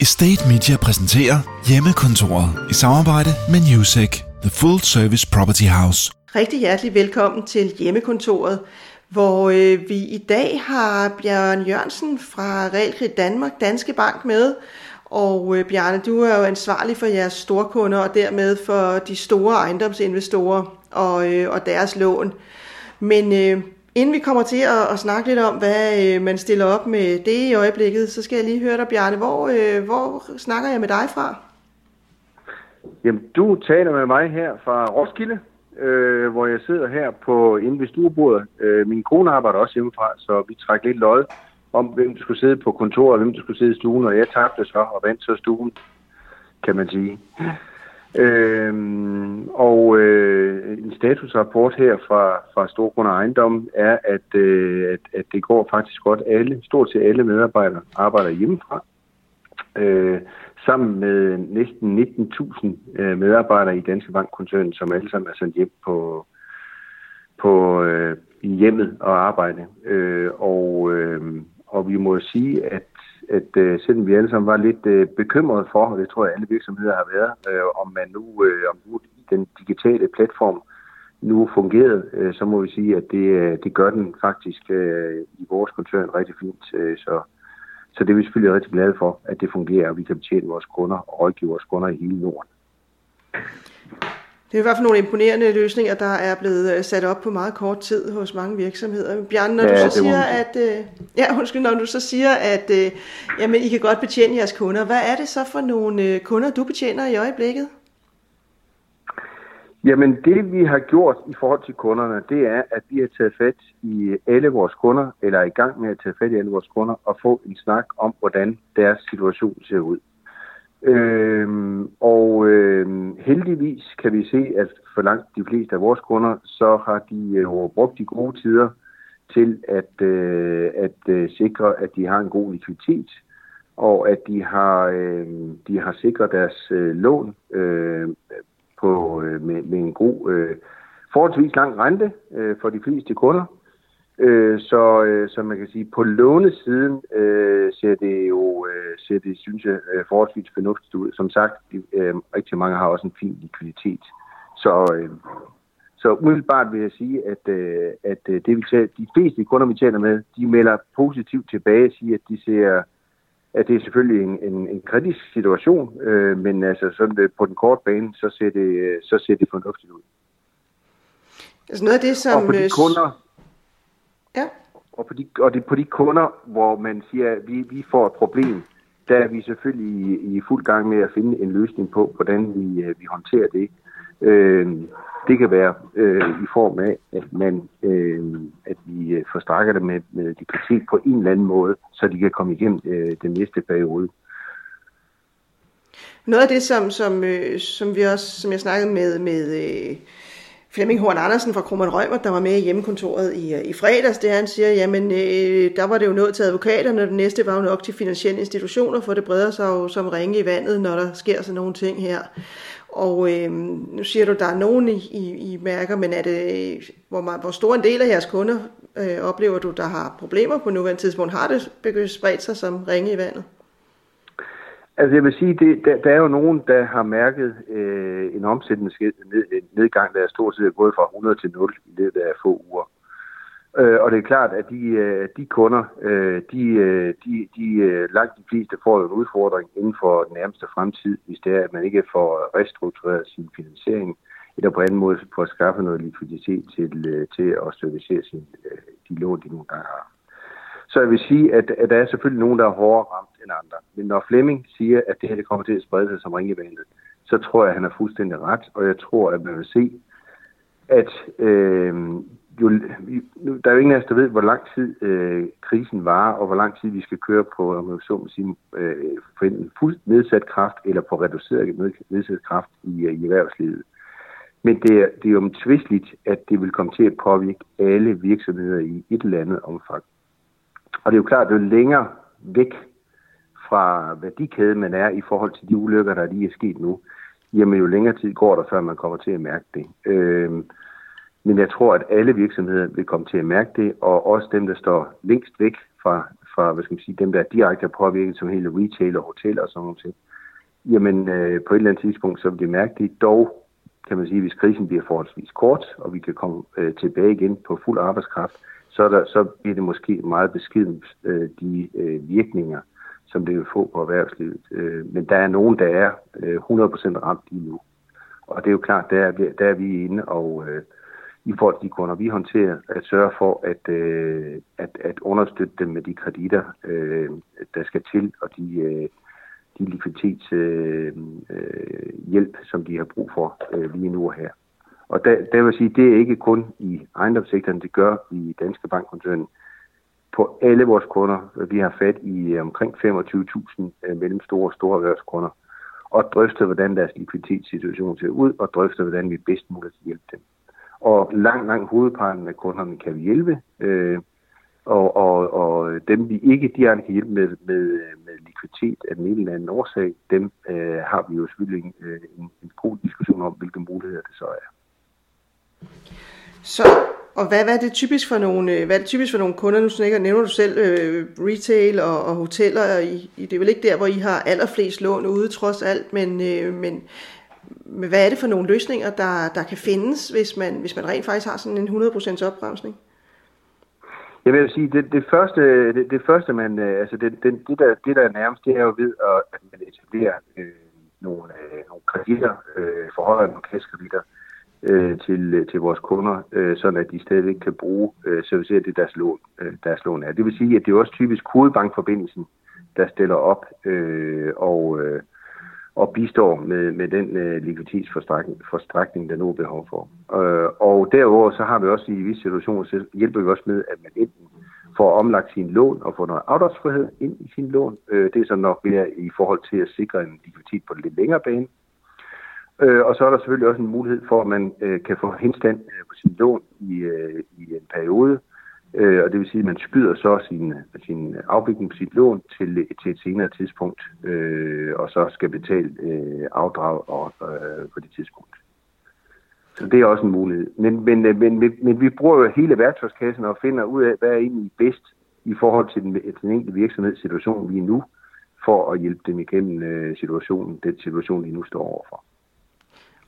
Estate Media præsenterer Hjemmekontoret i samarbejde med Newsec, The Full Service Property House. Rigtig hjertelig velkommen til Hjemmekontoret, hvor øh, vi i dag har Bjørn Jørgensen fra Realkredit Danmark, Danske Bank med. Og øh, Bjarne, du er jo ansvarlig for jeres storkunder og dermed for de store ejendomsinvestorer og, øh, og deres lån. Men øh, Inden vi kommer til at, at snakke lidt om, hvad øh, man stiller op med det i øjeblikket, så skal jeg lige høre dig, Bjarne. Hvor, øh, hvor snakker jeg med dig fra? Jamen, du taler med mig her fra Roskilde, øh, hvor jeg sidder her på inde ved stuebordet. Øh, min kone arbejder også hjemmefra, så vi trækker lidt lod om, hvem der skulle sidde på kontoret, og hvem der skulle sidde i stuen, og jeg tabte så og vandt så stuen, kan man sige. Øhm, og øh, en statusrapport her fra, fra Storgrund Ejendom er, at, øh, at, at det går faktisk godt. Alle, stort set alle medarbejdere arbejder hjemmefra. Øh, sammen med næsten 19.000 øh, medarbejdere i Danske Bankkoncernen, som alle sammen er sendt hjem på, på øh, hjemmet og arbejde. Øh, og, øh, og vi må sige, at at øh, selvom vi alle sammen var lidt øh, bekymrede for, og det tror jeg alle virksomheder har været, øh, om man nu, øh, om nu den digitale platform nu fungerede, øh, så må vi sige, at det, øh, det gør den faktisk øh, i vores koncern rigtig fint. Øh, så, så det er vi selvfølgelig rigtig glade for, at det fungerer, og vi kan betjene vores kunder og rådgive vores kunder i hele Norden. Det er i hvert fald nogle imponerende løsninger, der er blevet øh, sat op på meget kort tid hos mange virksomheder. Bjarne, når ja, du så siger, at øh, ja, undskyld, når du så siger, at øh, jamen, I kan godt betjene jeres kunder, hvad er det så for nogle øh, kunder, du betjener i øjeblikket? Jamen det vi har gjort i forhold til kunderne, det er, at vi har taget fat i alle vores kunder, eller er i gang med at tage fat i alle vores kunder, og få en snak om, hvordan deres situation ser ud. Øhm, og øhm, heldigvis kan vi se, at for langt de fleste af vores kunder, så har de øh, jo brugt de gode tider til at, øh, at øh, sikre, at de har en god likviditet, og at de har, øh, de har sikret deres øh, lån øh, på, øh, med, med en god, øh, forholdsvis lang rente øh, for de fleste kunder. Øh, så, øh, så man kan sige, på lånesiden øh, ser det jo, øh, ser det, synes jeg, øh, forholdsvis fornuftigt ud. Som sagt, øh, rigtig mange har også en fin likviditet. Så, øh, så umiddelbart vil jeg sige, at, øh, at øh, det, vi tager, de fleste kunder, vi taler med, de melder positivt tilbage og siger, at de ser, at det er selvfølgelig en, en, en kritisk situation, øh, men altså sådan det, på den korte bane, så ser det, så ser det fornuftigt ud. Altså noget af det, som... Og på de øh, kunder, Ja. Og, på de, og det på de kunder, hvor man siger, at vi, vi får et problem, der er vi selvfølgelig i, i fuld gang med at finde en løsning på, hvordan vi, øh, vi håndterer det. Øh, det kan være øh, i form af, at, man, øh, at vi øh, forstrækker det med, med likviditet på en eller anden måde, så de kan komme igennem øh, den næste periode. Noget af det, som, som, øh, som vi også, som jeg snakkede med, med øh, Flemming Horn Andersen fra Krummernd Rømer, der var med i hjemmekontoret i, øh, i fredags, det han siger, jamen øh, der var det jo nået til advokaterne, og det næste var jo nok til finansielle institutioner, for det breder sig jo som ringe i vandet, når der sker sådan nogle ting her. Og øh, nu siger du, der er nogen i, i, i mærker, men er det, hvor, meget, hvor stor en del af jeres kunder øh, oplever du, der har problemer på nuværende tidspunkt? Har det begyndt spredt sig som ringe i vandet? Altså jeg vil sige, det, der, der er jo nogen, der har mærket øh, en omsætningsnedgang, der er stort set gået fra 100 til 0 i løbet af få uger. Øh, og det er klart, at de, øh, de kunder, øh, de, øh, de, de øh, langt de fleste får en udfordring inden for den nærmeste fremtid, hvis det er, at man ikke får restruktureret sin finansiering, eller på anden måde får skaffet noget likviditet til, øh, til at servicere sin, øh, de lån, de nogle gange har. Så jeg vil sige, at, at der er selvfølgelig nogen, der er hårdere ramt end andre. Men når Flemming siger, at det her det kommer til at sprede sig som ringevandet, så tror jeg, at han har fuldstændig ret, og jeg tror, at man vil se, at øh, jo, nu, der er jo ingen af os, der ved, hvor lang tid øh, krisen varer, og hvor lang tid vi skal køre på, om man så må sige, øh, for enten fuldt nedsat kraft, eller på reduceret nedsat kraft i, øh, i erhvervslivet. Men det er, det er jo tvistligt, at det vil komme til at påvirke alle virksomheder i et eller andet omfang. Og det er jo klart, at jo længere væk fra værdikæden man er i forhold til de ulykker, der lige er sket nu, jamen jo længere tid går der, før man kommer til at mærke det. Øh, men jeg tror, at alle virksomheder vil komme til at mærke det, og også dem, der står længst væk fra, fra hvad skal man sige, dem, der er direkte påvirket, som hele retail og hoteller og sådan noget ting, jamen øh, på et eller andet tidspunkt, så vil de mærke det. Dog kan man sige, hvis krisen bliver forholdsvis kort, og vi kan komme øh, tilbage igen på fuld arbejdskraft, så, er der, så bliver det måske meget beskident øh, de øh, virkninger, som det vil få på erhvervslivet. Øh, men der er nogen, der er øh, 100% ramt lige nu. Og det er jo klart, der er, der er vi inde og øh, i forhold til de kunder, vi håndterer, at sørge for at, øh, at, at understøtte dem med de kreditter, øh, der skal til, og de, øh, de likviditetshjælp, øh, øh, som de har brug for øh, lige nu og her. Og der, der vil sige, det er ikke kun i ejendomssektoren, det gør i Danske Bankkoncernen. På alle vores kunder, vi har fat i øh, omkring 25.000 øh, mellemstore og store erhvervskunder, og drøfte, hvordan deres likviditetssituation ser ud, og drøfte, hvordan vi bedst muligt hjælpe dem. Og langt, langt hovedparten af kunderne kan vi hjælpe, øh, og, og, og dem vi ikke direkte kan hjælpe med, med, med likviditet af den ene eller anden årsag, dem øh, har vi jo selvfølgelig en, øh, en, en god diskussion om, hvilke muligheder det så er. Så, og hvad, hvad er det typisk for nogle, øh, hvad er det typisk for nogle kunder? Nu snakker, nævner du selv øh, retail og, og hoteller, og I, det er vel ikke der, hvor I har allerflest lån ude trods alt, men, øh, men hvad er det for nogle løsninger, der, der kan findes, hvis man, hvis man rent faktisk har sådan en 100% opbremsning? Jeg vil sige, det, det første, det, det første man, øh, altså det, det, det, der, det der er nærmest, det er jo ved, at man etablerer øh, nogle, øh, nogle kreditter, øh, forhøjer nogle kassekreditter øh, Øh, til, øh, til vores kunder, øh, sådan at de stadigvæk kan bruge, øh, servicere det deres lån, øh, deres lån er. Det vil sige, at det er også typisk hovedbankforbindelsen, der stiller op øh, og, øh, og bistår med, med den øh, likviditetsforstrækning, der nu er behov for. Øh, og derudover så har vi også i visse situationer, så hjælper vi også med, at man enten får omlagt sin lån og får noget afdragsfrihed ind i sin lån. Øh, det er så nok mere i forhold til at sikre en likviditet på den lidt længere bane. Øh, og så er der selvfølgelig også en mulighed for, at man øh, kan få henstand øh, på sin lån i, øh, i en periode, Øh, og det vil sige, at man skyder så sin, øh, sin afvikling på sit lån til, øh, til et senere tidspunkt, øh, og så skal betale øh, afdrag og, øh, på det tidspunkt. Så det er også en mulighed. Men, men, men, men, men vi bruger jo hele værktøjskassen og finder ud af, hvad er egentlig bedst i forhold til den, den enkelte virksomhedssituation lige nu, for at hjælpe dem igennem øh, situationen, den situation, de nu står overfor.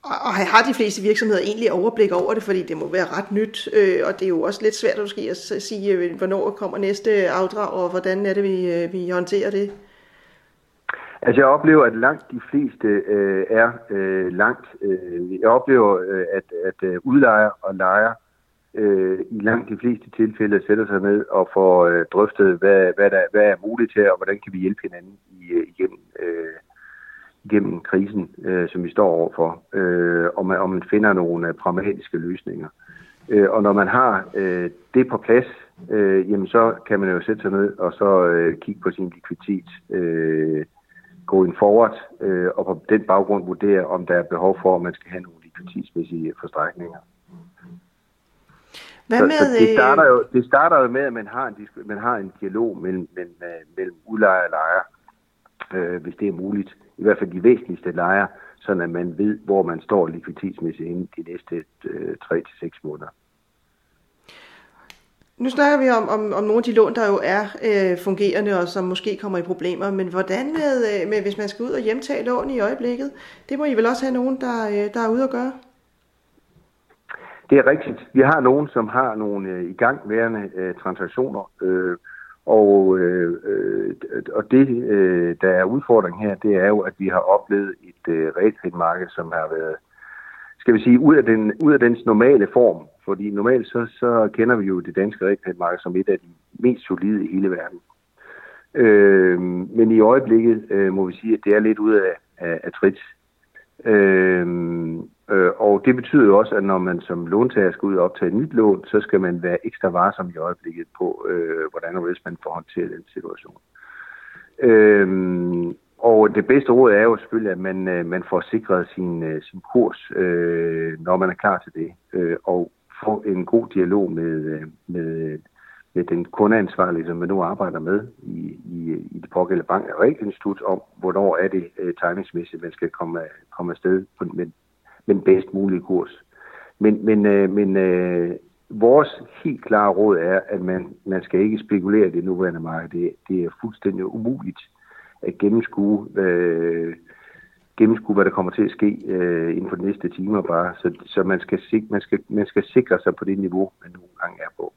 Og har de fleste virksomheder egentlig overblik over det, fordi det må være ret nyt, øh, og det er jo også lidt svært måske at sige, øh, hvornår kommer næste afdrag, og hvordan er det, vi, øh, vi håndterer det? Altså jeg oplever, at langt de fleste øh, er øh, langt. Øh, jeg oplever, øh, at, at øh, udlejer og lejer øh, i langt de fleste tilfælde sætter sig ned og får øh, drøftet, hvad, hvad, der, hvad er muligt her, og hvordan kan vi hjælpe hinanden gennem krisen, øh, som vi står overfor, øh, og, man, og man finder nogle øh, pragmatiske løsninger. Øh, og når man har øh, det på plads, øh, jamen så kan man jo sætte sig ned og så øh, kigge på sin likviditet, øh, gå en forward, øh, og på den baggrund vurdere, om der er behov for, at man skal have nogle likviditetsmæssige forstrækninger. Hvad med, så, så det, starter jo, det starter jo med, at man har en, man har en dialog mellem, mellem, mellem udlejer og lejer, øh, hvis det er muligt i hvert fald de væsentligste lejre, så at man ved, hvor man står likviditetsmæssigt inden de næste øh, 3-6 måneder. Nu snakker vi om, om, om nogle af de lån, der jo er øh, fungerende og som måske kommer i problemer, men hvordan med, øh, med, hvis man skal ud og hjemtage lån i øjeblikket? Det må I vel også have nogen, der, øh, der er ude at gøre? Det er rigtigt. Vi har nogen, som har nogle øh, igangværende øh, transaktioner, øh, og, øh, øh, og det, øh, der er udfordringen her, det er jo, at vi har oplevet et øh, realkreditmarked, som har været, skal vi sige, ud af, den, ud af dens normale form. Fordi normalt så, så kender vi jo det danske realkreditmarked som et af de mest solide i hele verden. Øh, men i øjeblikket øh, må vi sige, at det er lidt ud af, af, af trit. Øh, det betyder jo også, at når man som låntager skal ud og optage et nyt lån, så skal man være ekstra varsom i øjeblikket på, øh, hvordan og hvis man får håndteret den situation. Øh, og det bedste råd er jo selvfølgelig, at man, øh, man får sikret sin, øh, sin kurs, øh, når man er klar til det, øh, og få en god dialog med, øh, med, med den kundeansvarlige, som man nu arbejder med i, i, i det pågældende bank- og institut om, hvornår er det øh, timingsmæssigt, man skal komme, komme afsted på, med, den bedst mulige kurs. Men, men, øh, men øh, vores helt klare råd er, at man, man skal ikke spekulere i det nuværende marked. Det, det er fuldstændig umuligt at gennemskue, øh, gennemskue, hvad der kommer til at ske øh, inden for de næste timer bare. Så, så man, skal, man, skal, man skal sikre sig på det niveau, man nogle gange er på.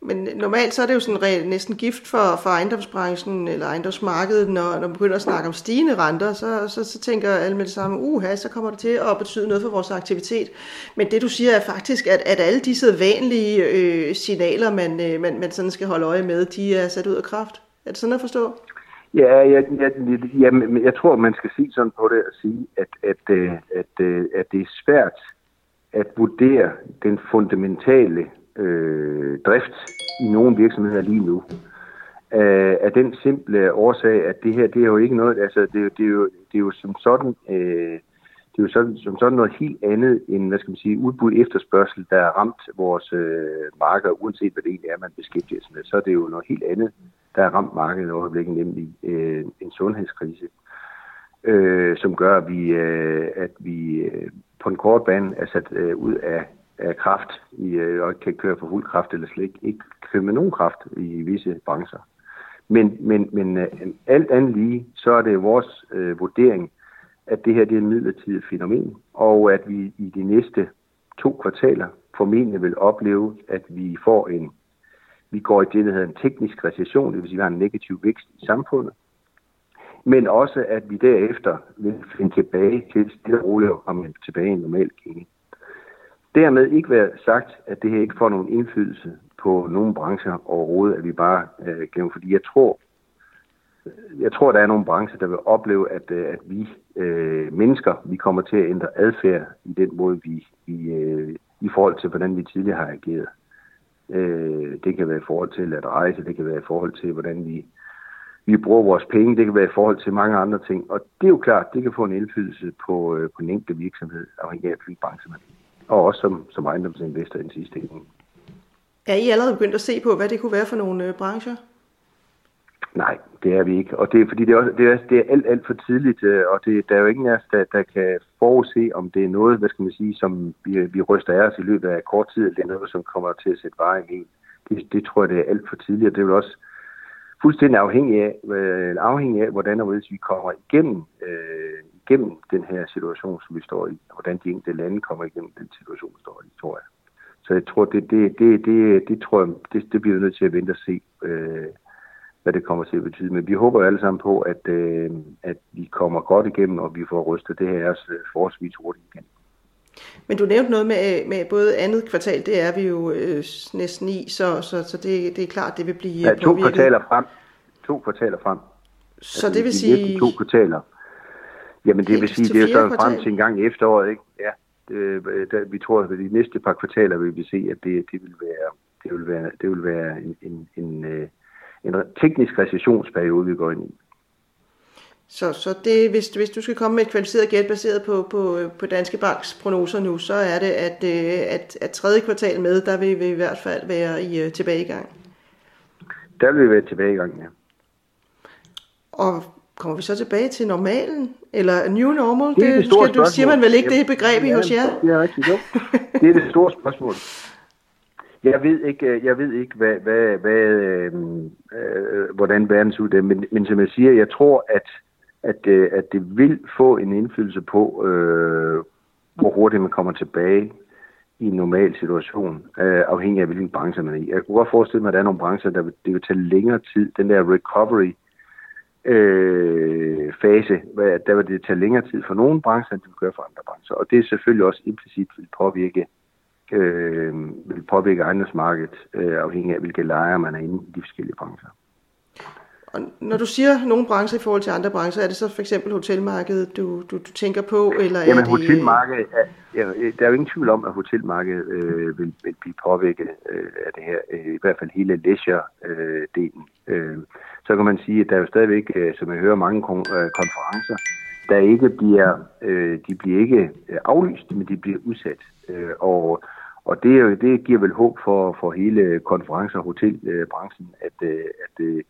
Men normalt så er det jo sådan re- næsten gift for, for ejendomsbranchen eller ejendomsmarkedet, når, når man begynder at snakke om stigende renter, så, så, så tænker alle med det samme, uha, så kommer det til at betyde noget for vores aktivitet. Men det du siger er faktisk, at, at alle disse vanlige øh, signaler, man, øh, man, man sådan skal holde øje med, de er sat ud af kraft. Er det sådan at forstå? Ja, jeg, jeg, jeg, jeg, jeg tror, man skal sige sådan på det og sige, at, at, øh, at, at, at det er svært at vurdere den fundamentale øh, drift i nogle virksomheder lige nu. Øh, af den simple årsag, at det her, det er jo ikke noget, altså det, det, er, jo, det er jo som sådan, øh, det er jo sådan, som sådan noget helt andet end, hvad skal man sige, udbud efterspørgsel, der har ramt vores øh, marker, uanset hvad det egentlig er, man beskæftiger sig med. Så er det jo noget helt andet, der har ramt markedet i øjeblikket, nemlig øh, en sundhedskrise, øh, som gør, at vi, øh, at vi øh, på en kort bane er sat øh, ud af af kraft i, øh, og kan køre for fuld kraft eller slet ikke, ikke køre med nogen kraft i visse brancher. Men, men, men øh, alt andet lige, så er det vores øh, vurdering, at det her det er et midlertidigt fænomen, og at vi i de næste to kvartaler formentlig vil opleve, at vi får en, vi går i det, der hedder en teknisk recession, det vil sige, at vi har en negativ vækst i samfundet, men også at vi derefter vil finde tilbage til stille og roligt og komme tilbage i en normal kæde. Dermed ikke være sagt, at det her ikke får nogen indflydelse på nogle brancher overhovedet, at vi bare øh, gennem, fordi jeg tror, jeg tror, der er nogle brancher, der vil opleve, at, øh, at vi øh, mennesker, vi kommer til at ændre adfærd i den måde, vi, vi øh, i forhold til, hvordan vi tidligere har ageret. Øh, det kan være i forhold til at rejse, det kan være i forhold til, hvordan vi, vi bruger vores penge, det kan være i forhold til mange andre ting. Og det er jo klart, det kan få en indflydelse på, øh, på en enkelt virksomhed, afhængig af hvilken branche man er og også som, som ejendomsinvestor i den sidste ende. Er I allerede begyndt at se på, hvad det kunne være for nogle øh, brancher? Nej, det er vi ikke. Og det er fordi, det er, også, det er, det er alt, alt for tidligt, øh, og det, der er jo ingen af os, der, der kan forudse, om det er noget, hvad skal man sige, som vi, vi ryster af os i løbet af kort tid, eller det er noget, som kommer til at sætte vejen i. Det, det tror jeg, det er alt for tidligt, og det er jo også fuldstændig afhængig af, øh, afhængig af hvordan og vi kommer igennem øh, igennem den her situation, som vi står i, og hvordan de enkelte lande kommer igennem den situation, vi står i, tror jeg. Så jeg tror, det, det, det, det, det, tror jeg, det, det bliver vi nødt til at vente og se, øh, hvad det kommer til at betyde. Men vi håber alle sammen på, at, øh, at vi kommer godt igennem, og vi får rystet det her også øh, forholdsvis hurtigt igen. Men du nævnte noget med, med både andet kvartal, det er vi jo øh, næsten i, så, så, så det, det er klart, det vil blive Ja, to påvirket. kvartaler frem. To kvartaler frem. Så altså, det vil de sige... to kvartaler Jamen det vil sige, det er jo så frem til en gang i efteråret, ikke? Ja, det, der, vi tror, at de næste par kvartaler vil vi se, at det, det vil være, det vil være, det vil være en, en, en, øh, en teknisk recessionsperiode, vi går ind i. Så, så det, hvis, hvis du skal komme med et kvalificeret gæt baseret på, på, på Danske Banks prognoser nu, så er det, at, øh, at, at tredje kvartal med, der vil vi i hvert fald være i tilbagegang. Der vil vi være tilbagegang, ja. Og kommer vi så tilbage til normalen? Eller new normal? Det, er det, det skal, du siger man vel ikke det begreb i hos jer? Det er rigtigt, jo. Det er det store spørgsmål. Jeg ved ikke, øh, jeg ved ikke hvad, hvad, hvad, øh, øh, hvordan verden ser ud, men, men som jeg siger, jeg tror, at, at, øh, at det vil få en indflydelse på, øh, hvor hurtigt man kommer tilbage i en normal situation, øh, afhængig af hvilken branche man er i. Jeg kunne godt forestille mig, at der er nogle brancher, der vil, det vil tage længere tid. Den der recovery, øh, Øh, fase, der vil det tage længere tid for nogle brancher, end det vil gøre for andre brancher. Og det er selvfølgelig også implicit vil påvirke, øh, vil påvirke ejendomsmarkedet, øh, afhængig af hvilke lejre man er inde i de forskellige brancher. Og når du siger nogle brancher i forhold til andre brancher, er det så for eksempel hotelmarkedet, du, du, du tænker på? Eller Jamen er det... hotelmarkedet, er, ja, der er jo ingen tvivl om, at hotelmarkedet øh, vil, vil blive påvirket øh, af det her, øh, i hvert fald hele leisure-delen. Øh, så kan man sige, at der er jo stadigvæk, øh, som jeg hører, mange kon- øh, konferencer, der ikke bliver, øh, de bliver ikke øh, aflyst, men de bliver udsat. Øh, og og det, det giver vel håb for, for hele konference- og hotelbranchen, at, at,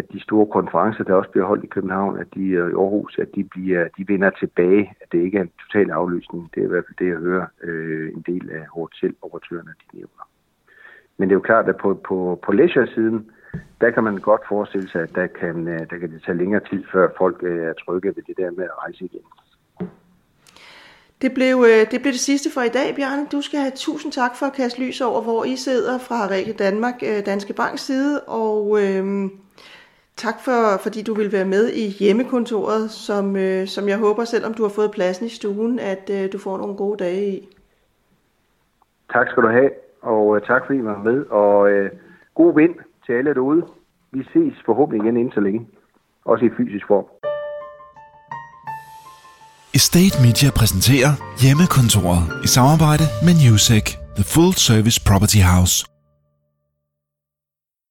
at de store konferencer, der også bliver holdt i København, at de øh, i Aarhus, at de, bliver, de vender tilbage, at det ikke er en total afløsning. Det er i hvert fald det, jeg hører øh, en del af hoteloperatørerne, de nævner. Men det er jo klart, at på, på, på leisure-siden, der kan man godt forestille sig, at der kan, øh, der kan det tage længere tid, før folk øh, er trygge ved det der med at rejse igen. Det blev, det blev det sidste for i dag, Bjørn. Du skal have tusind tak for at kaste lys over, hvor I sidder fra Række Danmark, Danske Banks side, og øh, tak for, fordi du vil være med i hjemmekontoret, som, øh, som jeg håber, selvom du har fået pladsen i stuen, at øh, du får nogle gode dage i. Tak skal du have, og øh, tak fordi I var med, og øh, god vind til alle derude. Vi ses forhåbentlig igen inden så længe. Også i fysisk form. Estate Media præsenterer Hjemmekontoret i samarbejde med Newsec, The Full Service Property House.